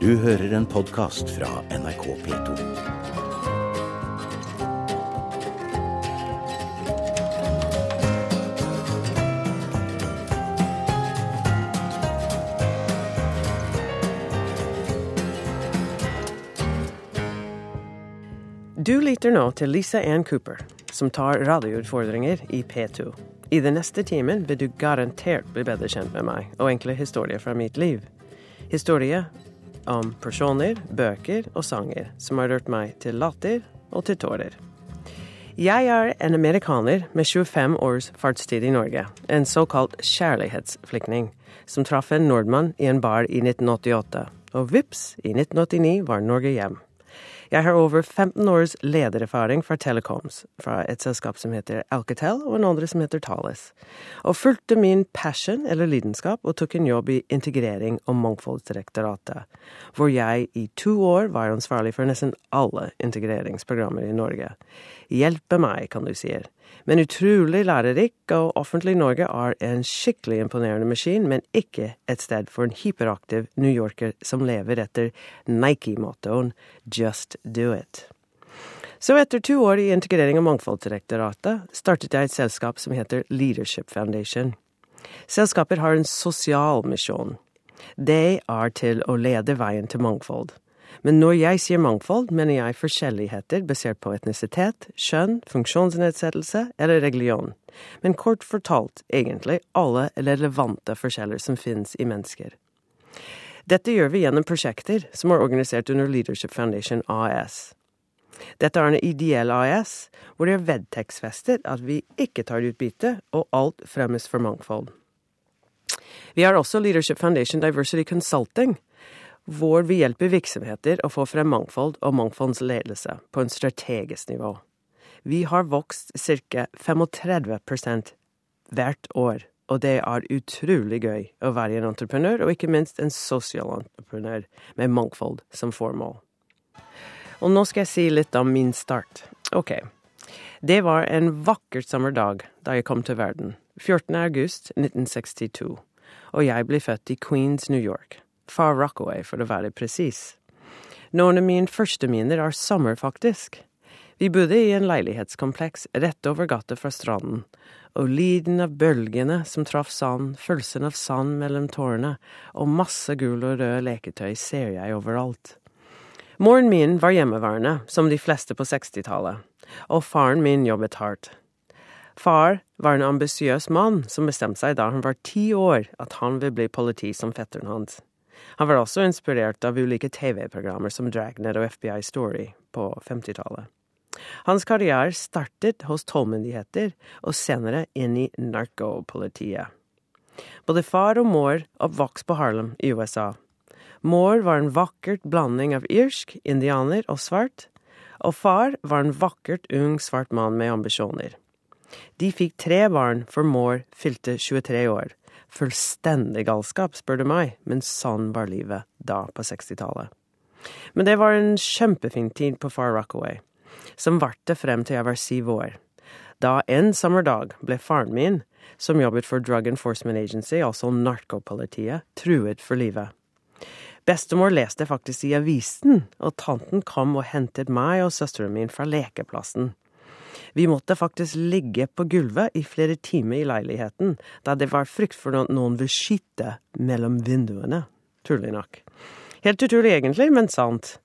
Du hører en podkast fra NRK P2. Du lytter nå til Lisa Ann Cooper, som tar radioutfordringer i P2. I den neste timen vil du garantert bli bedre kjent med meg og enkle historier fra mitt liv. Historier om personer, bøker og sanger som har rørt meg til latter og til tårer. Jeg er en amerikaner med 25 års fartstid i Norge, en såkalt kjærlighetsflyktning, som traff en nordmann i en bar i 1988, og vips, i 1989 var Norge hjem. Jeg har over 15 års ledererfaring fra Telecoms, fra et selskap som heter Alcatel, og en andre som heter Thales, og fulgte min passion, eller lidenskap, og tok en jobb i integrering og mangfoldsdirektoratet, hvor jeg i to år var ansvarlig for nesten alle integreringsprogrammer i Norge. Hjelpe meg, kan du si. Men utrolig lærerik, og Offentlig Norge er en skikkelig imponerende maskin, men ikke et sted for en hyperaktiv New Yorker som lever etter Nike-mottoen Just do it. Så etter to år i integrering og mangfoldsdirektoratet startet jeg et selskap som heter Leadership Foundation. Selskaper har en sosial misjon. Det er til å lede veien til mangfold. Men når jeg sier mangfold, mener jeg forskjelligheter basert på etnisitet, kjønn, funksjonsnedsettelse eller religion. Men kort fortalt egentlig alle relevante forskjeller som finnes i mennesker. Dette gjør vi gjennom prosjekter som er organisert under Leadership Foundation AS. Dette er en ideell AS, hvor det er vedtektsfestet at vi ikke tar utbytte, og alt fremmes for mangfold. Vi har også Leadership Foundation Diversity Consulting, hvor vi hjelper virksomheter å få frem mangfold og mangfoldsledelse på en strategisk nivå. Vi har vokst ca. 35% hvert år, og det er utrolig gøy å være en entreprenør, og ikke minst en sosial entreprenør med mangfold som formål. Og nå skal jeg si litt om min start. Ok. Det var en vakker sommerdag da jeg kom til verden. 14. august 1962. Og jeg ble født i Queens, New York. Far Rockaway, for å være presis. Noen av mine første minner er sommer, faktisk. Vi bodde i en leilighetskompleks rett over gata fra stranden, og lyden av bølgene som traff sand, følelsen av sand mellom tårene, og masse gul og rød leketøy ser jeg overalt. Moren min var hjemmeværende, som de fleste på 60-tallet, og faren min jobbet hardt. Far var en ambisiøs mann som bestemte seg da han var ti år at han ville bli politi som fetteren hans. Han var også inspirert av ulike TV-programmer som Dragnet og FBI Story på 50-tallet. Hans karriere startet hos tollmyndigheter og senere inn i narkopolitiet. Både far og mor oppvokste på Harlem i USA. Mor var en vakkert blanding av irsk, indianer og svart, og far var en vakkert ung svart mann med ambisjoner. De fikk tre barn før mor fylte 23 år, Fullstendig galskap, spør du meg, men sånn var livet da, på 60-tallet. Men det var en kjempefin tid på Far Rockaway, som varte frem til jeg var syv år. Da en sommerdag ble faren min, som jobbet for Drug Enforcement Agency, altså narkopolitiet, truet for livet. Bestemor leste faktisk i avisen, og tanten kom og hentet meg og søsteren min fra lekeplassen. Vi måtte faktisk ligge på gulvet i flere timer i leiligheten, da det var frykt for at noen ville skyte mellom vinduene. Turlig nok. Helt utrolig egentlig, men sant.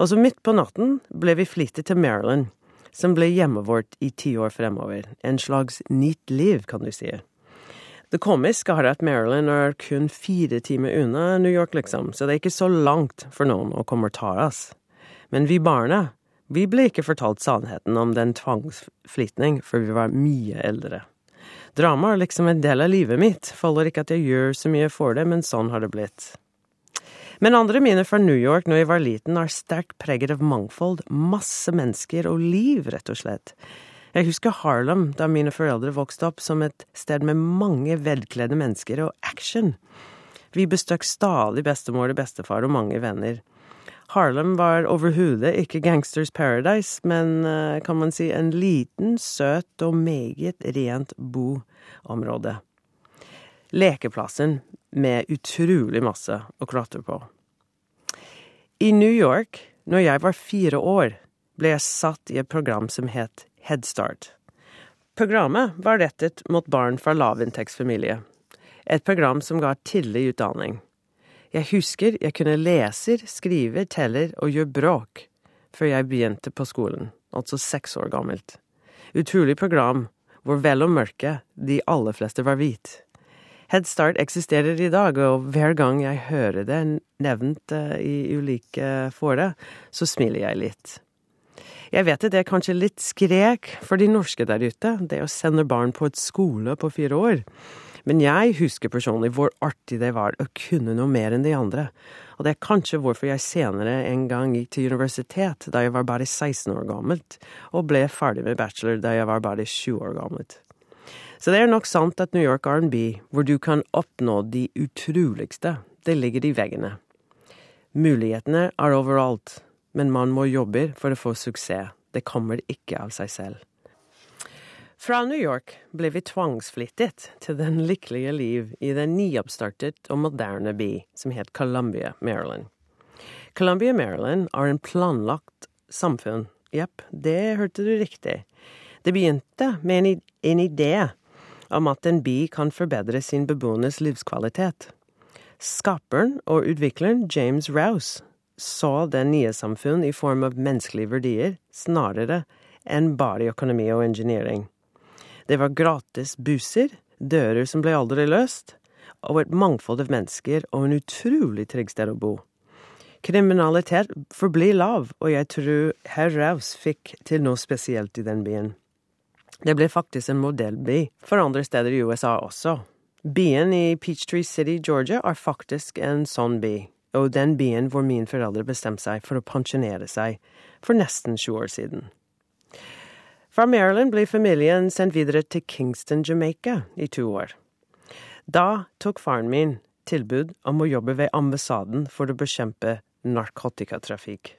Og så midt på natten ble vi flyttet til Maryland, som ble hjemmet vårt i ti år fremover. En slags nytt liv, kan du si. Det komiske er at Maryland er kun fire timer unna New York, liksom, så det er ikke så langt for noen å komme og ta oss. Men vi barna, vi ble ikke fortalt sannheten om den tvangsflytning før vi var mye eldre. Drama er liksom en del av livet mitt, faller ikke at jeg gjør så mye for det, men sånn har det blitt. Men andre minner fra New York når jeg var liten, er sterkt preget av mangfold, masse mennesker og liv, rett og slett. Jeg husker Harlem da mine foreldre vokste opp som et sted med mange velkledde mennesker og action. Vi bestøkk stadig bestemor og bestefar og mange venner. Harlem var overhodet ikke Gangsters Paradise, men eh, kan man si en liten, søt og meget rent boområde. Lekeplassen med utrolig masse å klatre på. I New York, når jeg var fire år, ble jeg satt i et program som het Head Start. Programmet var rettet mot barn fra lavinntektsfamilie. Et program som ga tidlig utdanning. Jeg husker jeg kunne leser, skrive, teller og gjøre bråk før jeg begynte på skolen, altså seks år gammelt. Utrolig program, hvor vel og mørke de aller fleste var hvit. Head Start eksisterer i dag, og hver gang jeg hører det nevnt eh, i ulike fora, så smiler jeg litt. Jeg vet det er kanskje litt skrek for de norske der ute, det å sende barn på et skole på fire år. Men jeg husker personlig hvor artig det var å kunne noe mer enn de andre. Og det er kanskje hvorfor jeg senere en gang gikk til universitet da jeg var bare 16 år gammelt, og ble ferdig med bachelor da jeg var bare 20 år gammelt. Så det er nok sant at New York R&B, hvor du kan oppnå de utroligste, det ligger i veggene. Mulighetene er overalt, men man må jobbe for å få suksess. Det kommer ikke av seg selv. Fra New York ble vi tvangsflyttet til den lykkelige liv i den nyoppstartet og moderne by som het Columbia, Maryland. Columbia, Maryland er en planlagt samfunn. Jepp, det hørte du riktig. Det begynte med en, en idé om at en by kan forbedre sin beboernes livskvalitet. Skaperen og utvikleren James Rouse så den nye samfunn i form av menneskelige verdier snarere enn bare økonomi og engineering. Det var gratis buser, dører som ble aldri løst, og et mangfold av mennesker og en utrolig trygg sted å bo. Kriminalitet forblir lav, og jeg tror herr Raus fikk til noe spesielt i den byen. Det ble faktisk en modellby for andre steder i USA også. Byen i Peachtree City, Georgia er faktisk en sånn by, og den byen hvor mine foreldre bestemte seg for å pensjonere seg for nesten 20 år siden. Fra Maryland ble familien sendt videre til Kingston, Jamaica i to år. Da tok faren min tilbud om å jobbe ved ambassaden for å bekjempe narkotikatrafikk.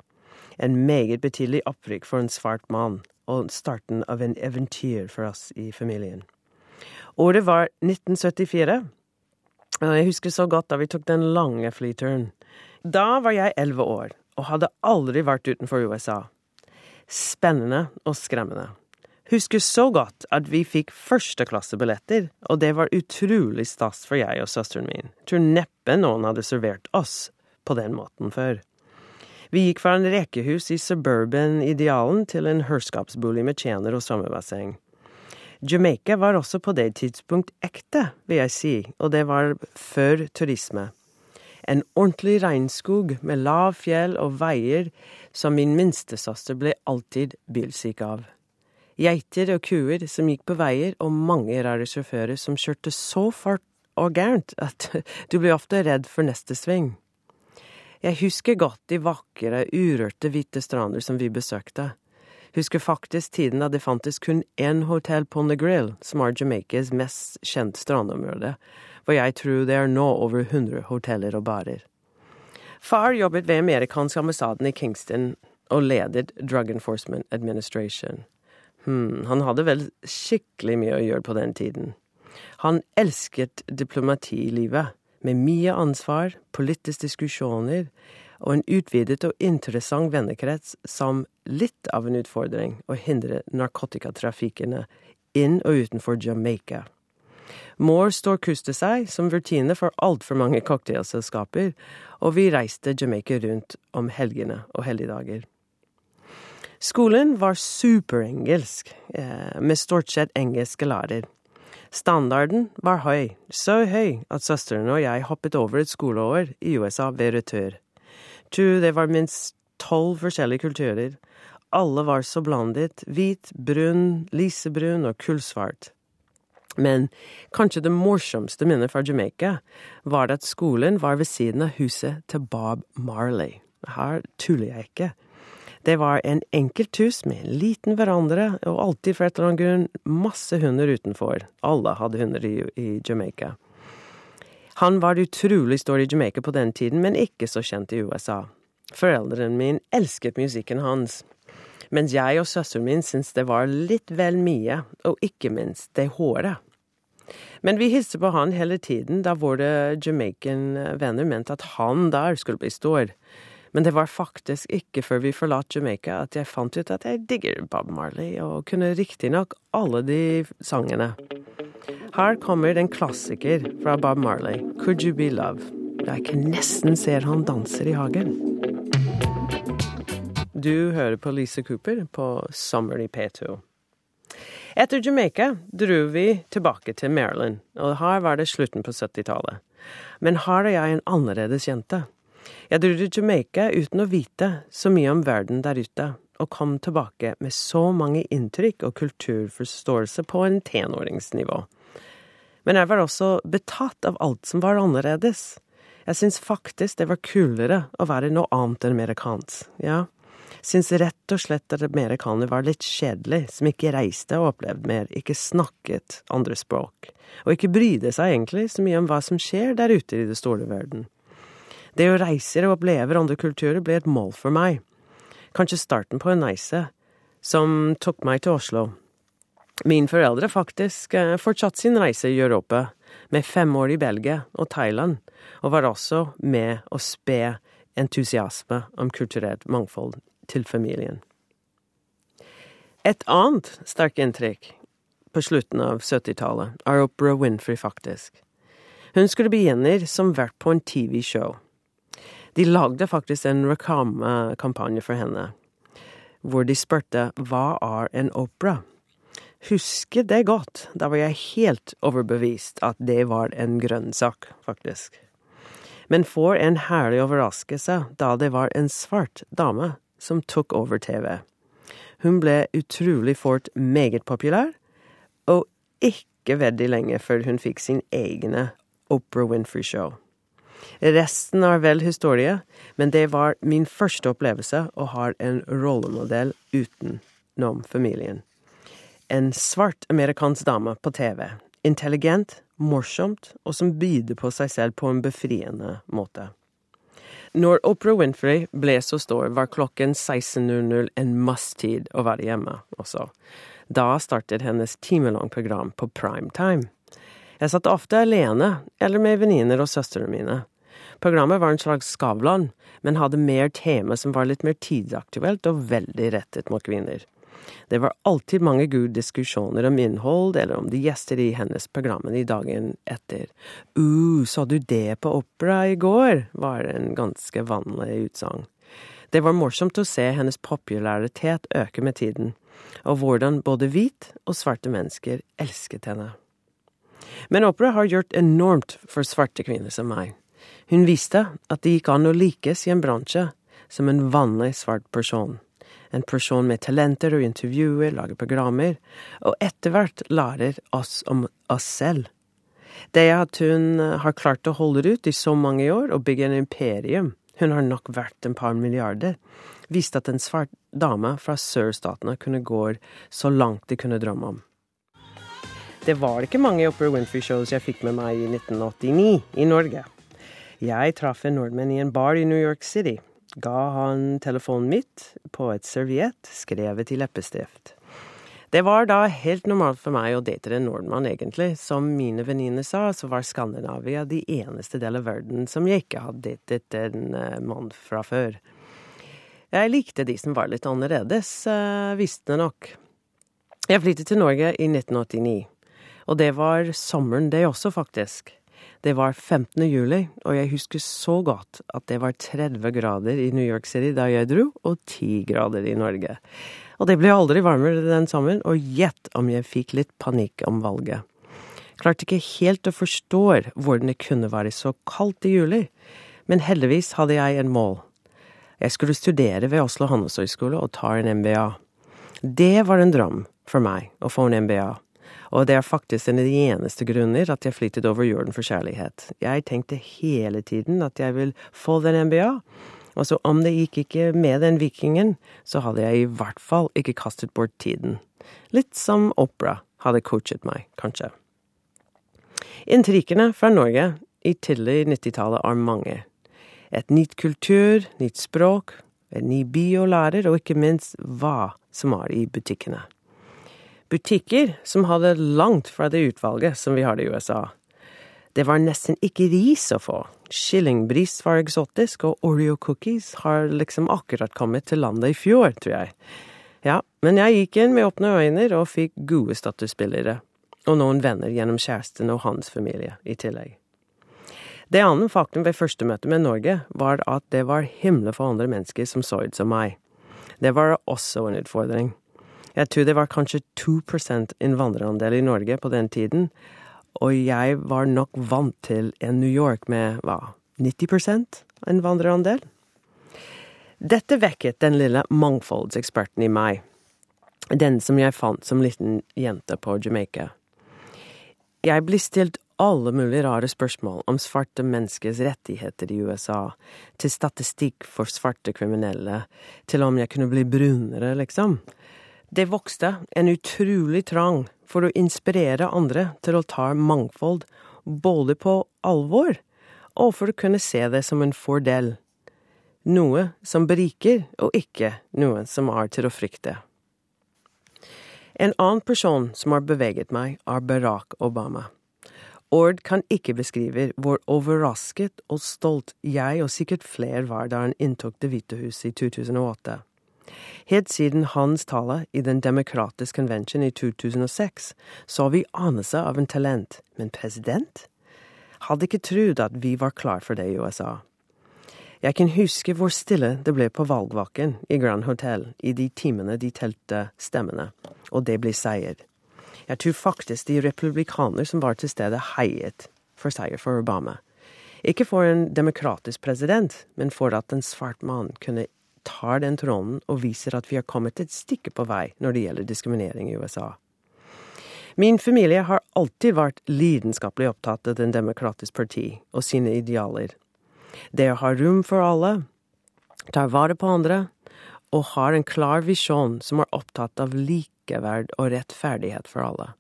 En meget betydelig opprykk for en svart mann og starten av en eventyr for oss i familien. Året var 1974. og Jeg husker så godt da vi tok den lange flyturen. Da var jeg elleve år og hadde aldri vært utenfor USA. Spennende og skremmende. Husker så godt at vi fikk førsteklassebilletter, og det var utrolig stas for jeg og søsteren min. Tror neppe noen hadde servert oss på den måten før. Vi gikk fra en rekehus i suburban-idealen til en hørskapsbolig med tjener og sommerbasseng. Jamaica var også på det tidspunkt ekte, vil jeg si, og det var før turisme. En ordentlig regnskog med lav fjell og veier som min minstesøster ble alltid bilsyk av. Geiter og kuer som gikk på veier, og mange rare sjåfører som kjørte så fart og gærent at du blir ofte redd for neste sving. Jeg husker godt de vakre, urørte hvite strander som vi besøkte. Husker faktisk tiden da det fantes kun én hotell på Negril, som er Jamaicas mest kjente strandområde, hvor jeg tror det er nå over 100 hoteller og barer. Far jobbet ved amerikansk ambassaden i Kingston og ledet Drug Enforcement Administration. Hmm, han hadde vel skikkelig mye å gjøre på den tiden. Han elsket diplomati i livet med mye ansvar, politiske diskusjoner og en utvidet og interessant vennekrets som litt av en utfordring å hindre narkotikatrafikkene inn og utenfor Jamaica. Moore står kuste seg som rutine for altfor mange cocktailselskaper, og vi reiste Jamaica rundt om helgene og helligdager. Skolen var superengelsk, eh, med stort sett engelske lærere. Standarden var høy, så høy at søsteren og jeg hoppet over et skoleår i USA ved retur. Tror det var minst tolv forskjellige kulturer. Alle var så blandet, hvit, brun, lysebrun og kullsvart. Men kanskje det morsomste minnet fra Jamaica var at skolen var ved siden av huset til Bob Marley. Her tuller jeg ikke. Det var en enkelt hus med en liten veranda, og alltid for et eller annet grunn masse hunder utenfor. Alle hadde hunder i, i Jamaica. Han var utrolig stor i Jamaica på den tiden, men ikke så kjent i USA. Foreldrene mine elsket musikken hans, mens jeg og søsteren min syntes det var litt vel mye, og ikke minst det håret. Men vi hilste på han hele tiden, da våre Jamaican venner mente at han der skulle bli stor. Men det var faktisk ikke før vi forlot Jamaica at jeg fant ut at jeg digger Bob Marley, og kunne riktignok alle de sangene. Her kommer en klassiker fra Bob Marley, 'Could You Be Love'. Jeg kan nesten se han danser i hagen. Du hører på Lise Cooper på Summer i P2. Etter Jamaica dro vi tilbake til Maryland, og her var det slutten på 70-tallet. Men her er jeg en annerledes jente. Jeg dro til Jamaica uten å vite så mye om verden der ute, og kom tilbake med så mange inntrykk og kulturforståelse på en tenåringsnivå. Men jeg var også betatt av alt som var annerledes. Jeg syns faktisk det var kulere å være noe annet enn amerikansk, ja. Syns rett og slett at amerikanere var litt kjedelig, som ikke reiste og opplevde mer, ikke snakket andre språk, og ikke brydde seg egentlig så mye om hva som skjer der ute i det store verden. Det å reise og oppleve andre kulturer ble et mål for meg. Kanskje starten på en reise som tok meg til Oslo. Min foreldre faktisk eh, fortsatte sin reise i Europa, med fem år i Belgia og Thailand, og var også med å spe entusiasme om kulturelt mangfold til familien. Et annet sterkt inntrykk på slutten av 70-tallet er Oprah Winfrey, faktisk. Hun skulle begynne som vert på en TV-show. De lagde faktisk en reklamekampanje for henne, hvor de spurte hva er en opera? Husker det godt, da var jeg helt overbevist at det var en grønnsak, faktisk. Men for en herlig overraskelse da det var en svart dame som tok over TV. Hun ble utrolig fort meget populær, og ikke veldig lenge før hun fikk sin egne Opera Winfrey-show. Resten er vel historie, men det var min første opplevelse å ha en rollemodell utenom familien. En svart amerikansk dame på TV. Intelligent, morsomt, og som byr på seg selv på en befriende måte. Når Oprah Winfrey ble så stor, var klokken 16.00 en masstid å være hjemme også. Da startet hennes timelang program på prime time. Jeg satt ofte alene, eller med venninner og søstrene mine. Programmet var en slags Skavlan, men hadde mer tema som var litt mer tidsaktuelt og veldig rettet mot kvinner. Det var alltid mange gode diskusjoner om innhold, eller om de gjester i hennes programmer i dagen etter. uh, så du det på opera i går? var en ganske vanlig utsagn. Det var morsomt å se hennes popularitet øke med tiden, og hvordan både hvit og svarte mennesker elsket henne. Men opera har gjort enormt for svarte kvinner som meg. Hun viste at det gikk an å likes i en bransje som en vanlig svart person en person med talenter og intervjuer, lager programmer, og etter hvert lærer oss om oss selv. Det at hun eh, har klart å holde ut i så mange år og bygge en imperium, hun har nok vært en par milliarder, viste at en svart dame fra sørstatene kunne gå så langt de kunne drømme om. Det var ikke mange Opera Winfrey-shows jeg fikk med meg i 1989 i Norge. Jeg traff en nordmenn i en bar i New York City ga han telefonen mitt på et serviett skrevet i leppestift. Det var da helt normalt for meg å date en nordmann, egentlig. Som mine venninner sa, så var Skandinavia de eneste del av verden som jeg ikke hadde datet en eh, mann fra før. Jeg likte de som var litt annerledes, visste det nok. Jeg flyttet til Norge i 1989, og det var sommeren det også, faktisk. Det var 15. juli, og jeg husker så godt at det var 30 grader i New York City da jeg dro, og 10 grader i Norge. Og det ble aldri varmere den sommeren, og gjett om jeg fikk litt panikk om valget. Klarte ikke helt å forstå hvordan det kunne være så kaldt i juli, men heldigvis hadde jeg en mål. Jeg skulle studere ved Oslo handelshøyskole og ta en MBA. Det var en drøm for meg å få en MBA. Og det er faktisk en av de eneste grunner at jeg flyttet over jorden for kjærlighet. Jeg tenkte hele tiden at jeg vil få den MBA. Og så om det gikk ikke med den vikingen, så hadde jeg i hvert fall ikke kastet bort tiden. Litt som opera hadde coachet meg, kanskje. Intrikene fra Norge i tidlig 90-tallet er mange. Et nytt kultur, nytt språk, en ny by å lære, og ikke minst hva som er i butikkene butikker som hadde langt fra det utvalget som vi har i USA. Det var nesten ikke ris å få. Kyllingbris var eksotisk, og Oreo-cookies har liksom akkurat kommet til landet i fjor, tror jeg. Ja, men jeg gikk inn med åpne øyne og fikk gode statusspillere. Og noen venner gjennom kjæresten og hans familie i tillegg. Det andre faktum ved første møte med Norge var at det var himla for andre mennesker som så ut som meg. Det var også en utfordring. Jeg tror det var kanskje 2% innvandrerandel i Norge på den tiden, og jeg var nok vant til en New York med hva, 90% innvandrerandel? Dette vekket den lille mangfoldseksperten i meg, den som jeg fant som liten jente på Jamaica. Jeg blir stilt alle mulige rare spørsmål om svarte menneskers rettigheter i USA, til statistikk for svarte kriminelle, til om jeg kunne bli brunere, liksom. Det vokste en utrolig trang for å inspirere andre til å ta mangfold både på alvor og for å kunne se det som en fordel. Noe som beriker, og ikke noe som er til å frykte. En annen person som har beveget meg, er Barack Obama. Ord kan ikke beskrive hvor overrasket og stolt jeg og sikkert flere var da han inntok Det hvite hus i 2008. Helt siden hans tale i Den demokratiske convention i 2006 så vi anelse av en talent, men president? Hadde ikke trodd at vi var klar for det i USA. Jeg kan huske hvor stille det ble på valgvaken i Grand Hotel i de timene de telte stemmene, og det ble seier. Jeg tror faktisk de republikaner som var til stede, heiet for seier for Obama. Ikke for en demokratisk president, men for at en svart mann kunne ta den tråden og viser at vi har kommet et stykke på vei når det gjelder diskriminering i USA. Min familie har alltid vært lidenskapelig opptatt av Den demokratiske parti og sine idealer. Det å ha rom for alle, tar vare på andre, og har en klar visjon som er opptatt av likeverd og rettferdighet for alle.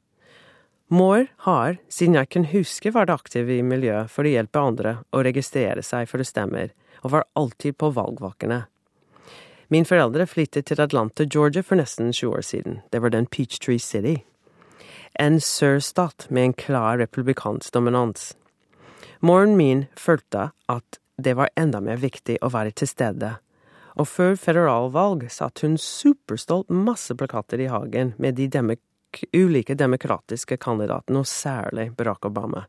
Moore har, siden jeg kan huske, vært aktiv i miljøet for å hjelpe andre å registrere seg for det stemmer, og var alltid på valgvakene. Min foreldre flyttet til Atlanta, Georgia for nesten 20 år siden. Det var den Peachtree City. En sørstat med en klar republikansk dominans. Moren min følte at det var enda mer viktig å være til stede og før federalvalg satt hun superstolt masse plakater i hagen med de demok ulike demokratiske kandidatene, og særlig Barack Obama.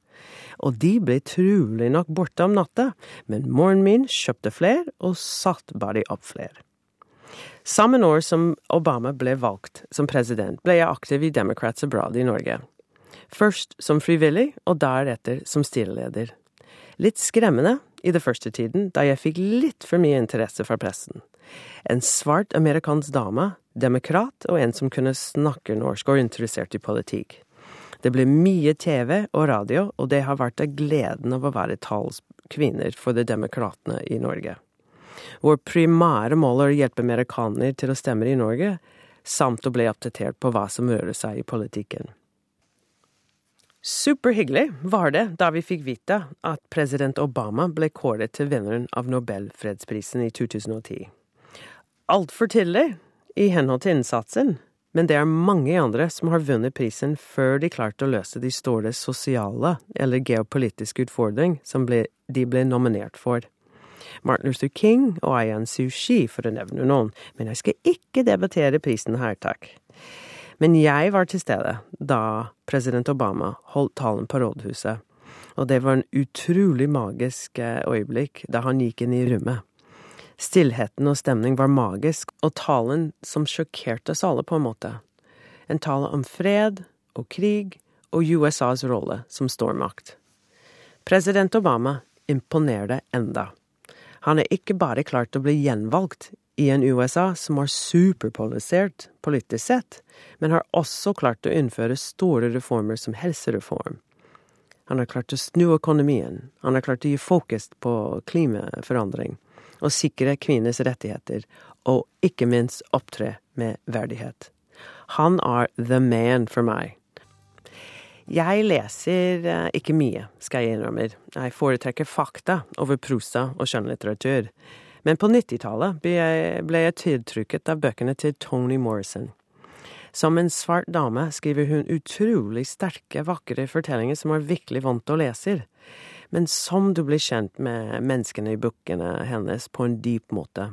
Og de ble trolig nok borte om natta, men moren min kjøpte flere og satt bare opp flere. Samme år som Obama ble valgt som president, ble jeg aktiv i Democrats Abroad i Norge. Først som frivillig, og deretter som styreleder. Litt skremmende, i det første tiden, da jeg fikk litt for mye interesse fra pressen. En svart amerikansk dame, demokrat og en som kunne snakke norsk og interessert i politikk. Det ble mye TV og radio, og det har vært av gleden av å være talskvinner for de demokratene i Norge. Vår primære mål er å hjelpe amerikanere til å stemme i Norge, samt å bli oppdatert på hva som rører seg i politikken. Superhyggelig var det da vi fikk vite at president Obama ble kåret til vinneren av Nobelfredsprisen i 2010. Altfor tidlig, i henhold til innsatsen, men det er mange andre som har vunnet prisen før de klarte å løse de store sosiale eller geopolitiske utfordring som de ble nominert for. Martin Luther King og Ayan Sushi, for å nevne noen, men jeg skal ikke debattere prisen her, takk. Men jeg var til stede da president Obama holdt talen på rådhuset, og det var en utrolig magisk eh, øyeblikk da han gikk inn i rommet. Stillheten og stemning var magisk, og talen som sjokkerte oss alle på en måte. En tale om fred og krig og USAs rolle som stormakt. President Obama imponerte enda. Han er ikke bare klart å bli gjenvalgt i en USA som har superpolisert politisk sett, men har også klart å innføre store reformer som helsereform. Han har klart å snu økonomien, han har klart å gi fokus på klimaforandring og sikre kvinners rettigheter, og ikke minst opptre med verdighet. Han er the man for meg. Jeg leser eh, ikke mye, skal jeg innrømme. Jeg foretrekker fakta over prosa og skjønnlitteratur. Men på 90-tallet ble jeg tiltrykket av bøkene til Tony Morrison. Som en svart dame skriver hun utrolig sterke, vakre fortellinger som er virkelig vondt å lese. Men som du blir kjent med menneskene i bøkene hennes på en dyp måte.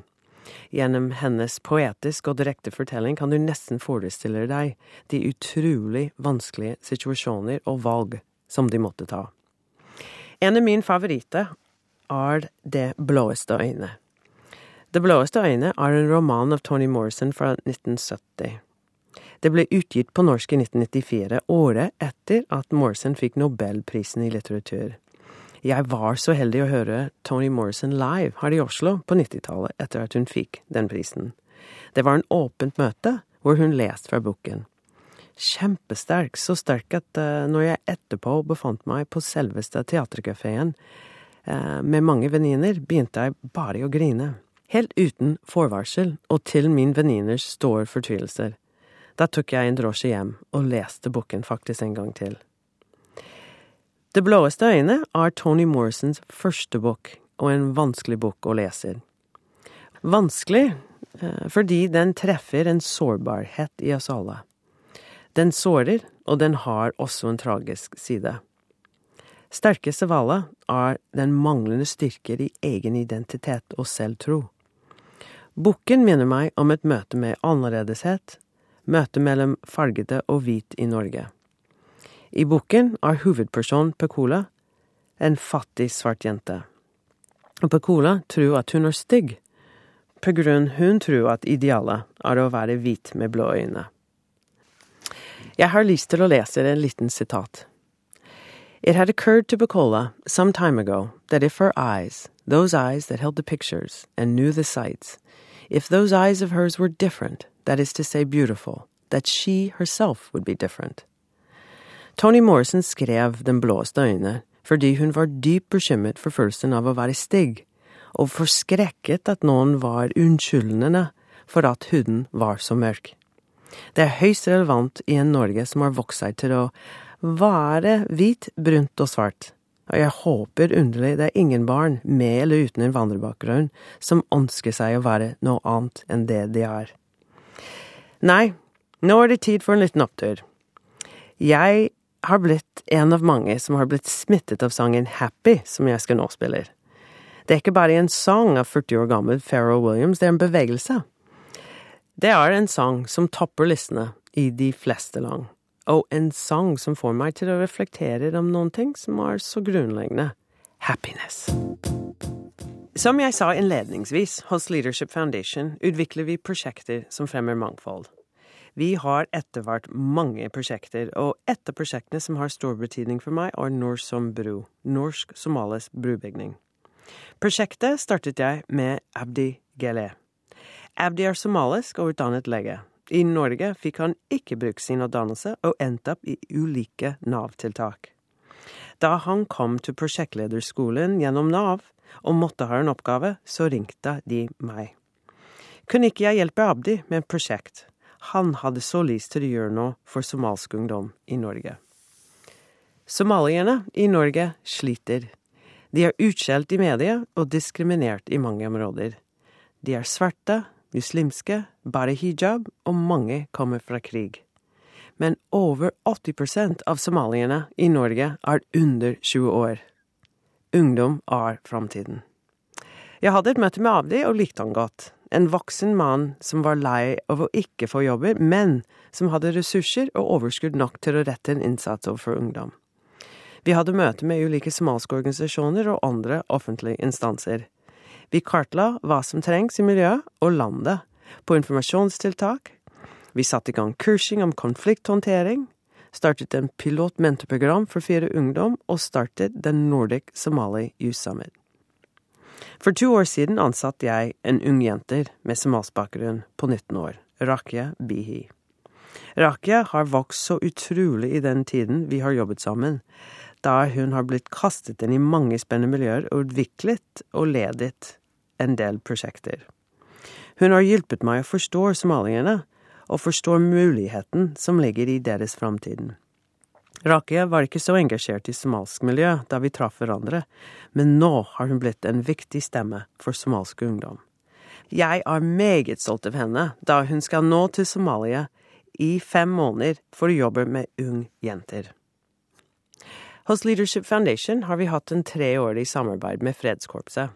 Gjennom hennes poetiske og direkte fortelling kan du nesten forestille deg de utrolig vanskelige situasjoner og valg som de måtte ta. En av mine favoritter er Det blåeste øyne. Det blåeste øyne er en roman av Tony Morrison fra 1970. Det ble utgitt på norsk i 1994, året etter at Morrison fikk Nobelprisen i litteratur. Jeg var så heldig å høre Tony Morrison live her i Oslo på 90-tallet etter at hun fikk den prisen. Det var en åpent møte hvor hun leste fra boken. Kjempesterk, så sterk at uh, når jeg etterpå befant meg på selveste teaterkafeen uh, med mange venninner, begynte jeg bare å grine. Helt uten forvarsel, og til min venninners store fortvilelser. Da tok jeg en drosje hjem og leste boken faktisk en gang til. Det blåeste øyne er Tony Morrisons første bok, og en vanskelig bok å lese. Vanskelig eh, fordi den treffer en sårbarhet i oss alle. Den sårer, og den har også en tragisk side. Sterkeste av alle er den manglende styrker i egen identitet og selvtro. Boken minner meg om et møte med annerledeshet, møte mellom fargete og hvit i Norge. I boken er hovedpersonen Pekola en fattig svart jente. Og Pekola tror at hun er stygg, på grunn hun tror at idealet er å være hvit med blå øyne. Jeg har lyst til å lese en liten sitat. It had occurred to Pecola some time ago that if her eyes, those eyes that held the pictures and knew the sights, if those eyes of hers were different, that is to say beautiful, that she herself would be different. Tony Morrison skrev Den blåste øyne fordi hun var dypt bekymret for følelsen av å være stygg, og forskrekket at noen var unnskyldende for at huden var så mørk. Det er høyst relevant i en Norge som har vokst seg til å være hvit, brunt og svart. Og jeg håper underlig det er ingen barn, med eller uten en vandrebakgrunn, som ønsker seg å være noe annet enn det de er. Nei, nå er det tid for en liten opptur. Jeg har blitt en av mange som har blitt smittet av sangen Happy, som jeg skal nå spiller. Det er ikke bare en sang av 40 år gammel Pharrell Williams, det er en bevegelse. Det er en sang som topper listene i de fleste land, og en sang som får meg til å reflektere om noen ting som er så grunnleggende happiness. Som jeg sa innledningsvis, hos Leadership Foundation utvikler vi prosjekter som fremmer mangfold. Vi har etter hvert mange prosjekter, og et av prosjektene som har stor betydning for meg, er Norsom bru, norsk-somalisk brubygning. Prosjektet startet jeg med Abdi Geleh. Abdi er somalisk og utdannet lege. I Norge fikk han ikke brukt sin utdannelse og endte opp i ulike Nav-tiltak. Da han kom til prosjektlederskolen gjennom Nav og måtte ha en oppgave, så ringte de meg. Kunne ikke jeg hjelpe Abdi med et prosjekt? Han hadde så lyst til å gjøre noe for somalsk ungdom i Norge. Somalierne i Norge sliter. De er utskjelt i media og diskriminert i mange områder. De er svarte, muslimske, bare hijab, og mange kommer fra krig. Men over 80% av somalierne i Norge er under 20 år. Ungdom er framtiden. Jeg hadde et møte med Abdi og likte han godt en voksen mann som var lei av å ikke få jobber, men som hadde ressurser og overskudd nok til å rette en innsats overfor ungdom. Vi hadde møte med ulike somaliske organisasjoner og andre offentlige instanser. Vi kartla hva som trengs i miljøet og landet, på informasjonstiltak. Vi satte i gang kursing om konflikthåndtering, startet en pilot mentorprogram for fire ungdom og startet den Nordic Somali Youth Summit. For to år siden ansatte jeg en ung jenter med somalisk på 19 år, Rakia Bihi. Rakia har vokst så utrolig i den tiden vi har jobbet sammen, da hun har blitt kastet inn i mange spennende miljøer og utviklet og ledet en del prosjekter. Hun har hjulpet meg å forstå somalierne, og forstå muligheten som ligger i deres framtiden. Rakia var ikke så engasjert i somalsk miljø da vi traff hverandre, men nå har hun blitt en viktig stemme for somalsk ungdom. Jeg er meget stolt av henne da hun skal nå til Somalia i fem måneder for å jobbe med ung jenter. Hos Leadership Foundation har vi hatt en treårig samarbeid med Fredskorpset.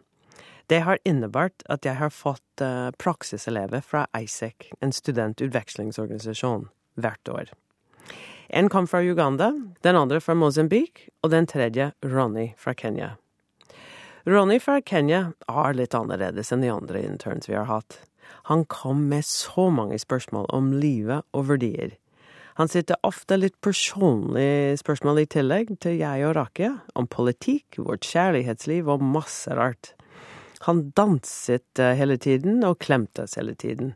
Det har innebart at jeg har fått uh, praksiselever fra ISEC, en studentutvekslingsorganisasjon, hvert år. En kom fra Uganda, den andre fra Mozambique, og den tredje Ronny fra Kenya. Ronny fra Kenya er litt annerledes enn de andre interns vi har hatt. Han kom med så mange spørsmål om livet og verdier. Han sitter ofte litt personlige spørsmål i tillegg til jeg og Rakia, om politikk, vårt kjærlighetsliv og masse rart. Han danset eh, hele tiden og klemte oss hele tiden,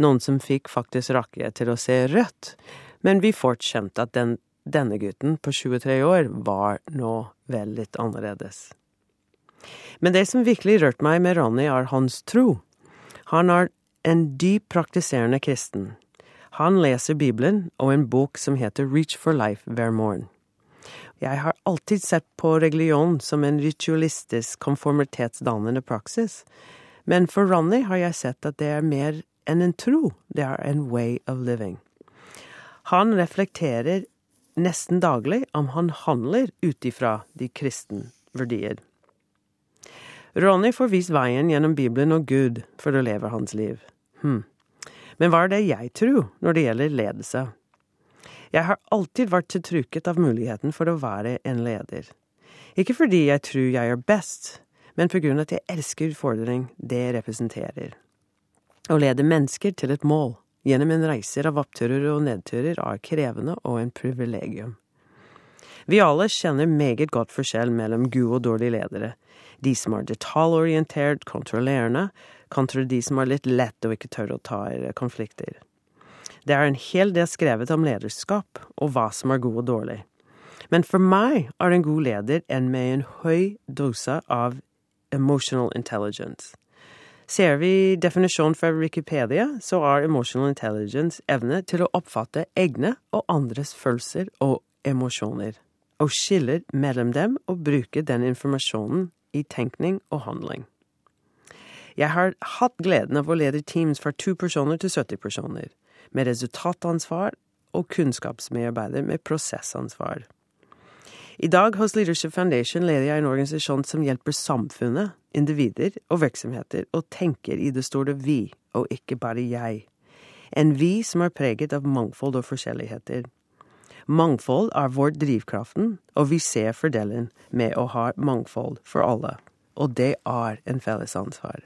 noen som fikk faktisk Rakia til å se rødt, men vi fort skjønte at den, denne gutten på 23 år var nå vel litt annerledes. Men det som virkelig rørte meg med Ronny, er hans tro. Han er en dyp praktiserende kristen. Han leser Bibelen og en bok som heter Reach for Life hver morgen. Jeg har alltid sett på religion som en ritualistisk, konformitetsdannende praksis, men for Ronny har jeg sett at det er mer enn en tro, det er en way of living. Han reflekterer nesten daglig om han handler ut ifra de kristne verdier. Ronny får vist veien gjennom Bibelen og Gud for å leve hans liv. Hm. Men hva er det jeg tror når det gjelder ledelse? Jeg har alltid vært tiltrukket av muligheten for å være en leder. Ikke fordi jeg tror jeg er best, men på grunn av at jeg elsker utfordring det representerer. Å lede mennesker til et mål gjennom en reiser av oppturer og nedturer er krevende og en privilegium. Vi alle kjenner meget godt forskjell mellom gode og dårlige ledere. De som er detaljorientert, kontrollerende, kontra de som er litt lett og ikke tør å ta konflikter. Det er en hel del skrevet om lederskap og hva som er god og dårlig. Men for meg er en god leder en med en høy dose av emotional intelligence. Ser vi definisjonen fra Wikipedia, så er emotional intelligence evne til å oppfatte egne og andres følelser og emosjoner, og skiller mellom dem og bruke den informasjonen i tenkning og handling. Jeg har hatt gleden av å lede teams fra to personer til 70 personer, med resultatansvar og kunnskapsmedarbeider med prosessansvar. I dag hos Leadership Foundation leder jeg en organisasjon som hjelper samfunnet, individer og virksomheter og tenker i det store vi, og ikke bare jeg. En vi som er preget av mangfold og forskjelligheter. Mangfold er vår drivkraften, og vi ser fordelen med å ha mangfold for alle. Og det er en felles ansvar.